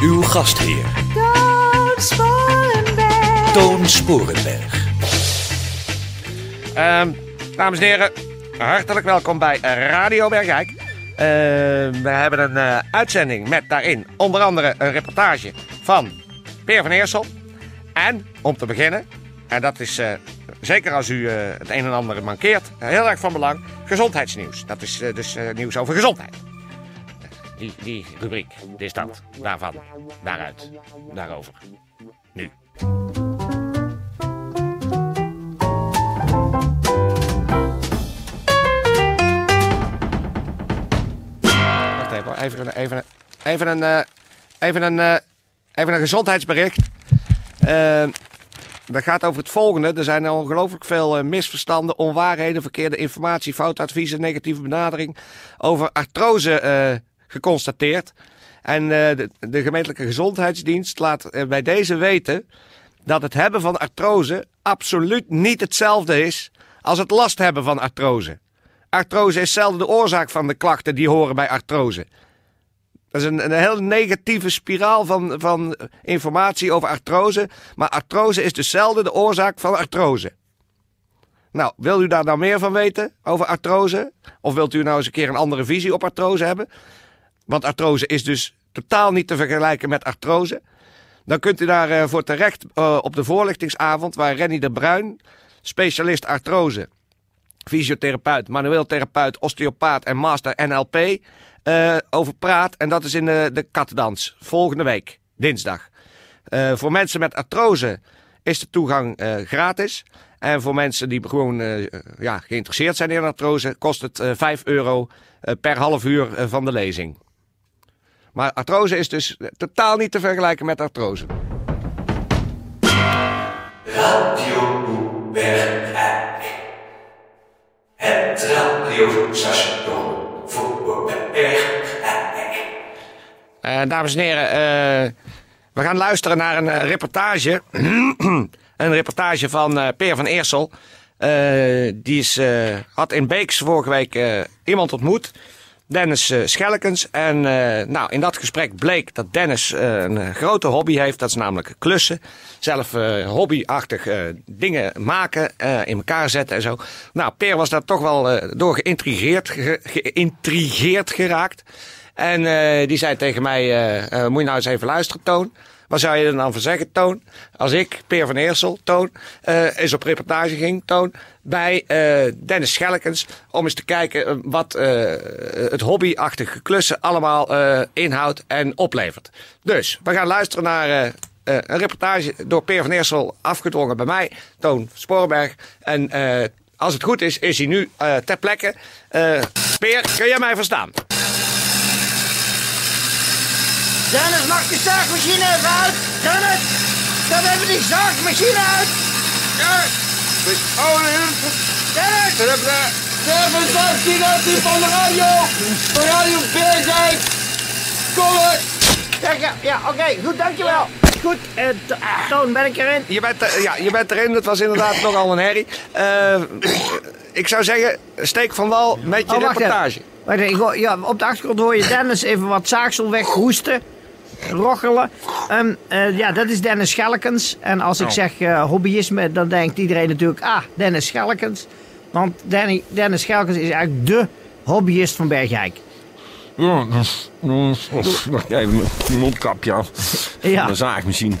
Uw gastheer, Toon Sporenberg. Toon Sporenberg. Ehm, dames en heren, hartelijk welkom bij Radio Bergijk. Ehm, we hebben een eh, uitzending met daarin onder andere een reportage van Peer van Eersel. En om te beginnen, en dat is eh, zeker als u eh, het een en ander mankeert, heel erg van belang, gezondheidsnieuws. Dat is dus eh, nieuws over gezondheid. Die, die rubriek, dit is dat, daarvan, daaruit, daarover. Nu. Wacht even, even, een- even, een- even een, eh, even een, eh, even een gezondheidsbericht. Eh, dat gaat over het volgende. Er zijn ongelooflijk veel eh, misverstanden, onwaarheden, verkeerde informatie, foutadviezen, negatieve benadering over artrose eh, geconstateerd. En eh, de, de gemeentelijke gezondheidsdienst laat eh, bij deze weten dat het hebben van artrose absoluut niet hetzelfde is als het last hebben van artrose. Artrose is zelden de oorzaak van de klachten die horen bij artrose. Dat is een, een heel negatieve spiraal van, van informatie over artrose. Maar artrose is dus zelden de oorzaak van artrose. Nou, wil u daar nou meer van weten over artrose? Of wilt u nou eens een keer een andere visie op artrose hebben? Want artrose is dus totaal niet te vergelijken met artrose. Dan kunt u daarvoor voor terecht eh, op de voorlichtingsavond waar Renny de Bruin, specialist artrose, fysiotherapeut, manueel therapeut, osteopaat en master NLP eh, over praat. En dat is in de, de Katdans volgende week, dinsdag. Eh, voor mensen met artrose is de toegang eh, gratis. En voor mensen die gewoon eh, ja, geïnteresseerd zijn in artrose, kost het eh 5 euro eh, per half uur eh, van de lezing. Maar artrose is dus totaal niet te vergelijken met artrose. Radio. Het radiostation voor Bergijk. Eh, dames en heren, eh, we gaan luisteren naar een eh, reportage. een reportage van eh, Peer van Eersel. Die is, had in Beeks vorige week iemand ontmoet. Dennis eh, Schelkens. En eh, nou, in dat gesprek bleek dat Dennis eh, een grote hobby heeft. Dat is namelijk klussen. Zelf hobbyachtig dingen maken, in elkaar zetten en zo. Nou, Peer was daar toch wel door geïntrigeerd, ge- geïntrigeerd geraakt. En die zei tegen mij, moet je nou eens even luisteren, Toon. Wat zou je er dan van zeggen, Toon? Als ik, Peer van Eersel, Toon, eh eens op reportage ging, Toon, bij eh, Dennis Schelkens, om eens te kijken eh, wat eh, het hobbyachtige klussen allemaal inhoudt en oplevert. Dus, we gaan luisteren naar een reportage door Peer van Eersel, afgedwongen bij mij, Toon Sporenberg. En als het goed is, is hij nu ter plekke. Peer, kun jij mij verstaan? Dennis, mag de zaagmachine even uit? Dennis, dan even die zaagmachine uit. Ja, oh, Dennis, Even een zaakje uit die van de radio! Van Radio Bergijk! Kom er! ja, ja, ja oké, goed, dankjewel. Goed, eh, To- Toon, ben ik erin? Je bent, ja, je bent erin, het was inderdaad nogal een herrie. Eh, ik zou zeggen, steek van wal met je Oh, wacht reportage. even. Wacht even, ik hoor- ja, op de achtergrond hoor je Dennis even wat zaagsel weghoesten. Rochelen. Ehm, eh, ja, dat is Dennis Schelkens. En als ik Oh. zeg eh, hobbyisme, dan denkt iedereen natuurlijk... Ah, Dennis Schelkens. Want Danny, Dennis Schelkens is eigenlijk de hobbyist van Bergijk. Ja, dat is- even, mijn mondkapje af. Ja. Een zaagmachine.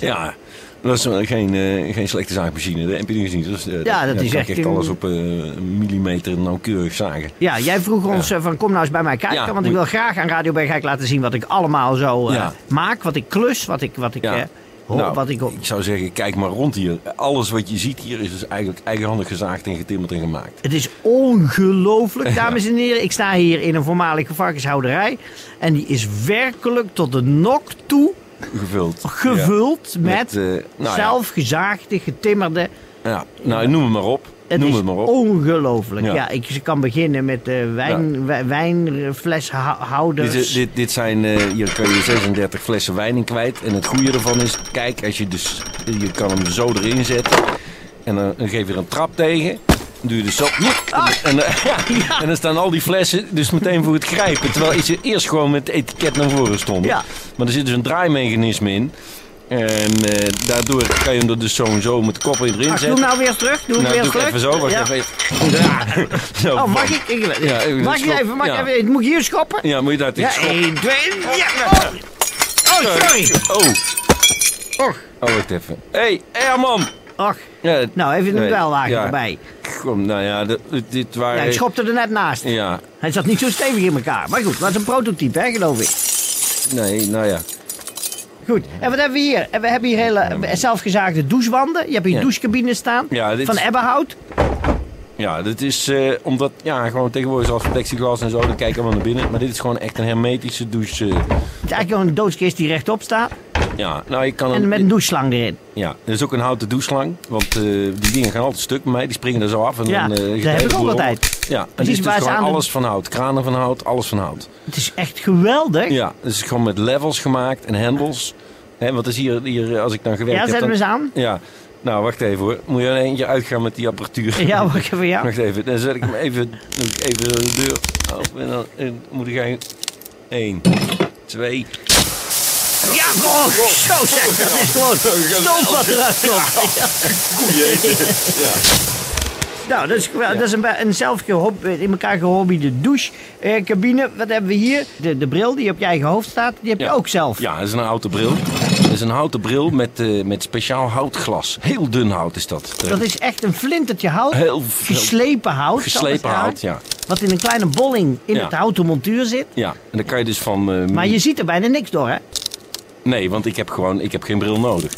Ja, dat is wel geen, eh, geen slechte zaagmachine. Dat heb je niet is, eh, Ja, dat is echt alles op eh, een millimeter nauwkeurig zagen. Ja, jij vroeg ons eh, van kom nou eens bij mij kijken. Ja, want ik wil graag aan Radio Bergijk laten zien wat ik allemaal zo eh, maak. Wat ik klus, wat ik... Wat ik eh, Hoor, Nou, wat ik, ik zou zeggen, kijk maar rond hier. Alles wat je ziet hier is dus eigenlijk eigenhandig gezaagd en getimmerd en gemaakt. Het is ongelooflijk, dames en heren. Ik sta hier in een voormalige varkenshouderij. En die is werkelijk tot de nok toe Gevuld. gevuld Ja. met, eh, nou zelfgezaagde, getimmerde. ja. Nou, noem het maar op. Het noem is het maar op. ongelooflijk. Ja. Ja. ik kan beginnen met de wijn, wij- wijnfleshouders. Dit, dit, dit zijn, eh, hier kan je 36 flessen wijn in kwijt. En het goede ervan is, kijk, als je dus, je kan hem zo erin zetten. En dan, dan geef je er een trap tegen. Doe je dus zo. En, eh, ja, en dan staan al die flessen dus meteen voor het grijpen. Terwijl ze eerst gewoon met het etiket naar voren stonden. Ja. Maar er zit dus een draaimechanisme in. En eh, daardoor kan je hem er dus zo en zo met de kop erin Ach, doe zetten. hem nou weer terug. Doe hem Nou, weer doe terug. even zo. Wacht ja. even. Oh, mag ik? Ja, mag ik even? Mag ik ja. even? Moet ik hier schoppen? Ja, moet je daar Ja, tegen schoppen. 1, 2, ja. Oh, oh sorry. Oh. Och. Oh, wacht even. Hé, hey, Herman! Och. Ja, Nou, even een nee, ja. erbij. Kom, nou ja, dit, waren... Ja, ik schopte er net naast. Ja, Hij zat niet zo stevig in elkaar. Maar goed, dat is een prototype, hè, geloof ik. nee, nou ja. Goed, en wat hebben we hier? En We hebben hier hele zelfgezaagde douchewanden. Je hebt hier douchecabines staan. Dit van ebbenhout. Ja, dit is eh, omdat, ja, gewoon tegenwoordig zoals plexiglas en zo, dan kijk je allemaal naar binnen. Maar dit is gewoon echt een hermetische douche. eh. Het is eigenlijk gewoon een doodskist die rechtop staat. Ja, nou, je kan En met een doucheslang erin. Ja, er is ook een houten doucheslang. Want eh, die dingen gaan altijd stuk bij mij. Die springen er zo af. En Ja, dan, eh, dat heb ik ook altijd. Ja, en Precies dus gewoon de- alles van hout. Kranen van hout, alles van hout. Het is echt geweldig. Ja, het is gewoon met levels gemaakt en hendels. Hè, want is hier, hier, als ik dan gewerkt Ja, heb... zet hem eens aan. Ja, nou wacht even hoor. Moet je er eentje uitgaan met die apparatuur? Ja, wacht even, ja. Wacht even, dan zet ik hem even, ik even de deur open en dan moet ik eigenlijk... Eén, twee... Ja, oh, zo zeg. Dat is gewoon stoom wat eruit komt. Nou, dat is, dat is een, be- een zelf gehob- in elkaar gehobbyde douchecabine. Wat hebben we hier? De, de bril die op je eigen hoofd staat, die heb je Ja. ook zelf. Ja, dat is een houten bril. Dat is een houten bril met, eh, met speciaal houtglas. Heel dun hout is dat. Dat is echt een flintertje hout. Heel veel- geslepen hout. zal Geslepen hout, ja. Wat in een kleine bolling in Ja. het houten montuur zit. Ja, en dan kan je dus van... eh, Maar je ziet er bijna niks door, hè? Nee, want ik heb gewoon ik heb geen bril nodig.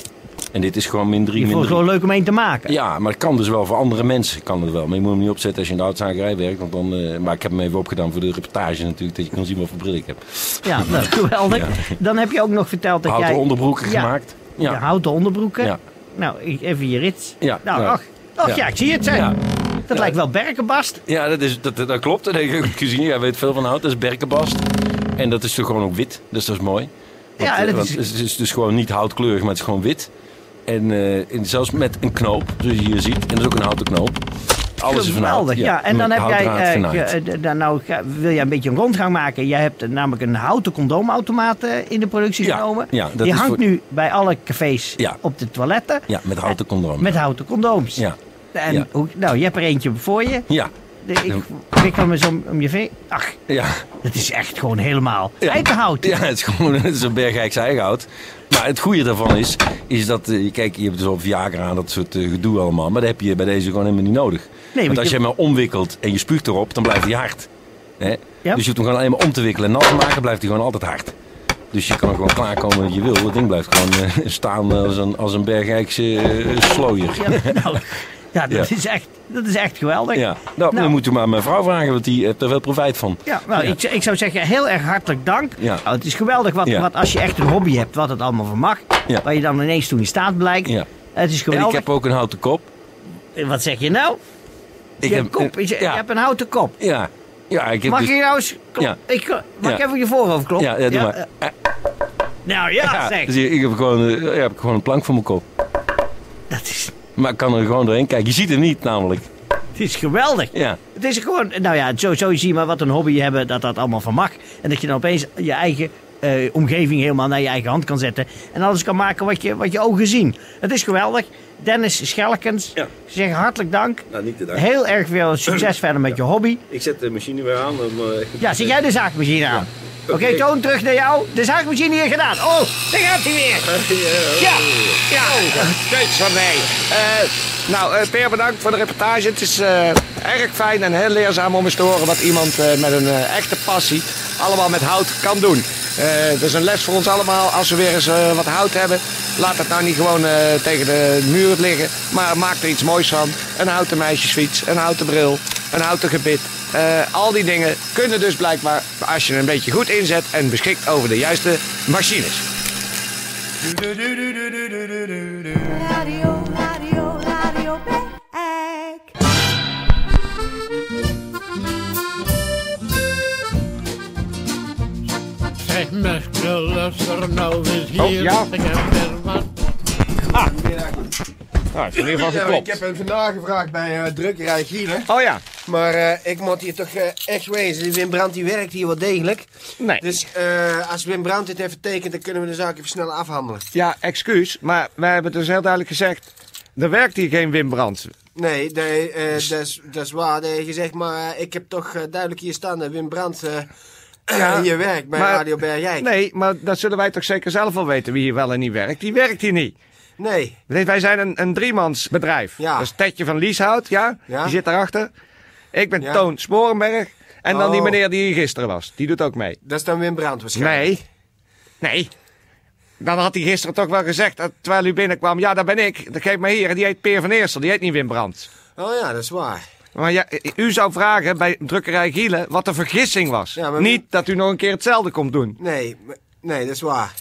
En dit is gewoon min 3, Je min vond het 3. gewoon leuk om één te maken. Ja, maar het kan dus wel voor andere mensen. Kan het wel. Maar je moet hem niet opzetten als je in de houtzagerij werkt. Want dan, eh, maar ik heb hem even opgedaan voor de reportage natuurlijk. Dat je kan zien wat voor bril ik heb. Ja, nou, geweldig. Dan heb je ook nog verteld dat Houten jij... onderbroeken Ja. gemaakt. De Ja. houten onderbroeken. Ja. Nou, even je rits. Ja, Nou, nou, ach, ach ja. ik zie het. Ja. Dat lijkt wel berkenbast. Ja, dat, is, dat, dat klopt. Dat heb ik ook gezien. Jij weet veel van hout. Dat is berkenbast. En dat is toch gewoon ook wit. Dus dat is mooi. Ja, dat want is- het is dus gewoon niet houtkleurig, maar het is gewoon wit. En, eh, en zelfs met een knoop, zoals je hier ziet. En dat is ook een houten knoop. Alles is van hout. Geweldig, ja. En dan heb jij, eh, eh, dan nou, wil jij een beetje een rondgang maken. Jij hebt namelijk een houten condoomautomaat in de productie Ja, genomen. ja, dat Die is hangt voor- nu bij alle cafés Ja. op de toiletten. Ja, met houten condoom. Met houten condooms. Ja. En Ja. hoe, nou, je hebt er eentje voor je. Ja. Ik wikkel me zo om, om je vee. Ach, Ja. dat is echt gewoon helemaal Ja. eikenhout. Ja, het is gewoon het is een bergrijks eigenhout. Maar het goede daarvan is, is dat, eh, kijk, je hebt dus op Viagra en dat soort eh, gedoe allemaal. Maar dat heb je bij deze gewoon helemaal niet nodig. want Want als je- hem maar omwikkelt en je spuugt erop, dan blijft hij hard. Hè? Ja. Dus je hoeft hem gewoon alleen maar om te wikkelen en nat te maken, blijft hij gewoon altijd hard. Dus je kan gewoon klaarkomen wat je wil. Dat ding blijft gewoon eh, staan als een, als een bergrijkse eh, slooier. Ja, nou, ja, dat, Ja. Is echt, dat is echt geweldig. Ja, nou, Nou. dan moet je maar mijn vrouw vragen, want die heeft er veel profijt van. Ja, nou, Ik, ik zou zeggen, heel erg hartelijk dank. Ja. Nou, het is geweldig wat, wat als je echt een hobby hebt, wat het allemaal van mag. Ja. Waar je dan ineens toe in staat blijkt. Ja. Het is En ik geweldig. heb ook een houten kop. Wat zeg je nou? Ik je, heb, kop, je, hebt een houten kop. ja, ja, ik heb Mag dus- je nou eens... Ja. Ik, mag ik even je voorhoofd kloppen? Ja, ja, doe maar. eh, nou ja, zeg. dus ik heb gewoon, eh, ja, heb gewoon een plank voor mijn kop. Dat is, Maar ik kan er gewoon doorheen kijken. Je ziet hem niet namelijk. het is geweldig. Ja, Het is gewoon, nou ja, zo, zo zie je maar wat een hobby hebben, dat dat allemaal van mag. En dat je dan opeens je eigen eh, omgeving helemaal naar je eigen hand kan zetten. En alles kan maken wat je, wat je ogen zien. Het is geweldig. Dennis Schelkens, Ja. zeg hartelijk dank. Nou, niet te dank. Heel erg veel succes verder met je hobby. ik zet de machine weer aan. Ja, zet jij de zaagmachine aan? Oké, Toon, terug naar jou. De zaagmachine hier gedaan. Oh, daar gaat hij weer. Ja, ja. Steeds van mij. Eh, nou, eh Peer, bedankt voor de reportage. Het is eh, erg fijn en heel leerzaam om eens te horen wat iemand eh, met een eh, echte passie allemaal met hout kan doen. Eh dat is een les voor ons allemaal als we weer eens eh, wat hout hebben. Laat het nou niet gewoon eh, tegen de muur liggen. Maar maak er iets moois van. Een houten meisjesfiets, een houten bril, een houten gebit. Eh, al die dingen kunnen dus blijkbaar, als je er een beetje goed inzet en beschikt over de juiste machines. Radio, radio, radio. Zeg luister nou hier. Oh, ja. Ik heb er wat. Nou, in ieder geval Ja, geklopt. ik heb hem vandaag gevraagd bij eh, drukkerij Gielen. Oh ja. Maar eh, ik moet hier toch eh, echt wezen. Die Wim Brandt die werkt hier wel degelijk. Nee. Dus eh, als Wim Brandt dit heeft tekent, dan kunnen we de zaak even snel afhandelen. Ja, excuus, maar wij hebben dus heel duidelijk gezegd... Er werkt hier geen Wim Brandt. Nee, nee eh, dat is- dat is waar. Dat je gezegd, maar eh, ik heb toch eh, duidelijk hier staan dat Wim Brandt eh, Ja, hier werkt bij maar- Radio Bergijk. Nee, maar dat zullen wij toch zeker zelf wel weten wie hier wel en niet werkt. Die werkt hier niet. Nee. Wij zijn een, een driemansbedrijf. Ja. Dat is Tetje van Lieshout, ja? Ja. Die zit daarachter. Ik ben Ja. Toon Sporenberg. En dan die Oh. meneer die hier gisteren was. Die doet ook mee. Dat is dan Wim Brandt waarschijnlijk. Nee. Nee. Dan had hij gisteren toch wel gezegd, dat terwijl u binnenkwam... Ja, dat ben ik. Dat geeft mij hier. Die heet Peer van Eersel. Die heet niet Wim Brandt. Oh ja, dat is waar. Maar ja, u zou vragen bij drukkerij Gielen wat de vergissing was. Ja, maar- Niet dat u nog een keer hetzelfde komt doen. Nee, nee, dat is waar.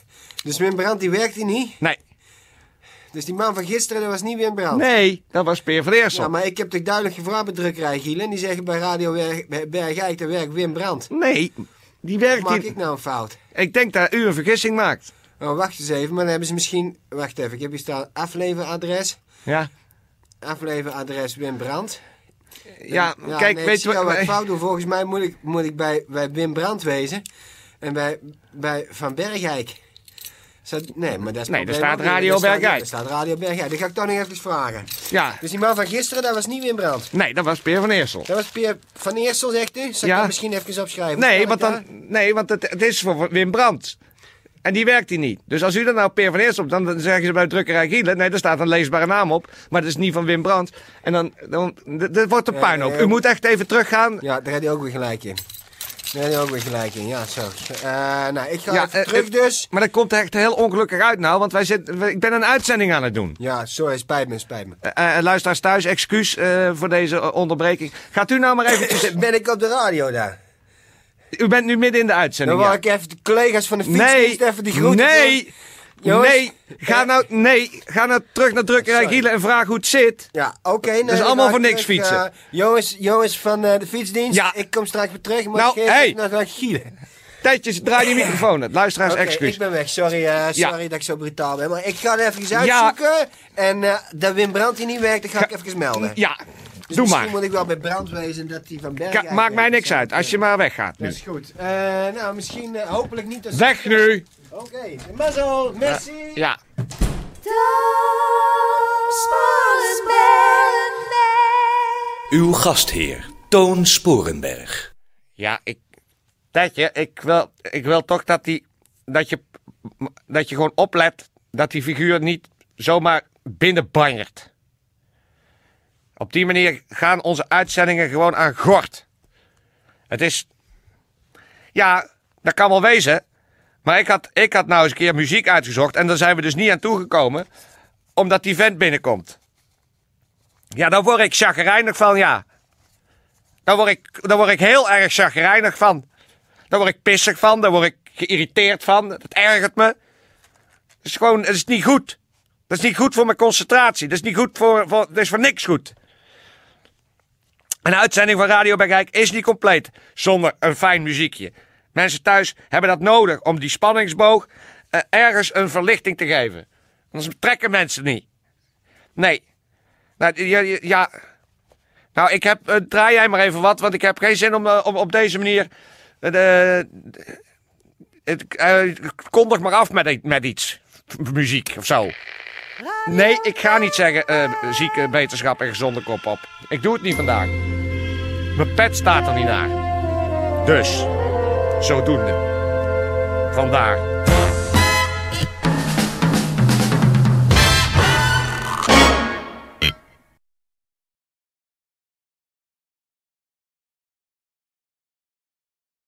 Dus Wim Brandt die werkt hier niet. Nee. Dus die man van gisteren, dat was niet Wim Brandt. Nee, dat was Peer van Eersel. Ja, maar ik heb toch duidelijk gevraagd bij drukkerij Gielen. En die zeggen bij Radio Bergijk, daar werkt Wim Brandt. Nee, die werkt Maak hier. ik nou een fout? Ik denk dat u een vergissing maakt. Oh, wacht eens even, maar dan hebben ze misschien... Wacht even, ik heb hier staan afleveradres. Ja, Afleveradres Wim Brandt. Ja, Ja, kijk, nee, weet ik je wel wat... ik fout. Volgens mij moet ik, moet ik bij, bij Wim Brandt wezen. En bij, bij Van Bergijk. Nee, maar dat is Nee, probleem staat. Radio Er Bergijk. Er staat Radio Bergijk. Dat ga ik toch nog even vragen. Ja, Dus die man van gisteren, dat was niet Wim Brandt. nee, dat was Peer van Eersel. Dat was Peer van Eersel, zegt u? Zal ik Ja. dat misschien even opschrijven? Nee, want, ik dan, nee, want het, het is voor Wim Brandt. En die werkt hier niet. Dus als u er nou Peer van Eersel op, dan dan zeggen ze bij drukkerij Gielen... Nee, daar staat een leesbare naam op, maar dat is niet van Wim Brandt. En dan, dan dat wordt een Ja, puinhoop. ja, U moet echt even teruggaan. Ja, daar heb je ook weer gelijk in. Daar heb je ook weer gelijk in, ja, zo. Eh, nou, ik ga Ja, even eh, terug eh, dus. Maar dat komt echt heel ongelukkig uit nou, want wij zitten, ik ben een uitzending aan het doen. Ja, sorry, spijt me, spijt me. Eh, eh, luisteraars thuis, excuus eh, voor deze eh, onderbreking. Gaat u nou maar eventjes... Ben ik op de radio daar? U bent nu midden in de uitzending. Dan wil ik even de collega's van de Nee, fietsdienst even die groeten nee. Jongens. nee, ga nou, nee, ga nou terug naar drukkerij. Gielen en vraag hoe het zit. Ja, oké. nee, Dat is allemaal voor ik niks terug, fietsen. eh, jongens, jongens van eh, de fietsdienst, Ja. ik kom straks weer terug, maar Nou, ik geef hey. het naar Gielen. Tijdjes, draai die microfoon uit. Luisteraars, Oké, excuus. ik ben weg. Sorry, eh, sorry dat ik zo brutaal ben. Maar ik ga het even uitzoeken. En eh dat Wim Brandt hier niet werkt, dat ga ik even melden. Ja, Dus doe misschien maar. moet ik wel bij Brand wezen dat hij van Berg... Ka- maakt mij niks uit, als je maar weggaat nu. Dat is goed. Eh, nou, misschien, eh, hopelijk niet... als- Weg nu! Oké, mazzel, merci. Ja. Toon Sporenberg. Uw gastheer, Toon Sporenberg. Ja, ik... Tijdje, ik wil, ik wil toch dat die... Dat je, dat je gewoon oplet dat die figuur niet zomaar binnenbanjert. Op die manier gaan onze uitzendingen gewoon aan gort. Het is... Ja, dat kan wel wezen. Maar ik had, ik had nou eens een keer muziek uitgezocht. En daar zijn we dus niet aan toegekomen. Omdat die vent binnenkomt. Ja, daar word ik chagrijnig van, ja. Daar word ik, daar word ik heel erg chagrijnig van. Daar word ik pissig van. Daar word ik geïrriteerd van. Het ergert me. Het is gewoon, het is niet goed. Dat is niet goed voor mijn concentratie. Dat is niet goed voor, voor dat is voor niks goed. Een uitzending van Radio Bergijk is niet compleet zonder een fijn muziekje. Mensen thuis hebben dat nodig om die spanningsboog eh, ergens een verlichting te geven. Anders trekken mensen niet. Nee. Nou, ja, ja. Nou, ik heb, eh, draai jij maar even wat, want ik heb geen zin om, eh, op deze manier. het, kondig maar af met, met iets. Muziek of zo. Nee, ik ga niet zeggen eh, zieke wetenschap en gezonde kop op. Ik doe het niet vandaag. Mijn pet staat er niet naar. Dus, zodoende. Vandaar.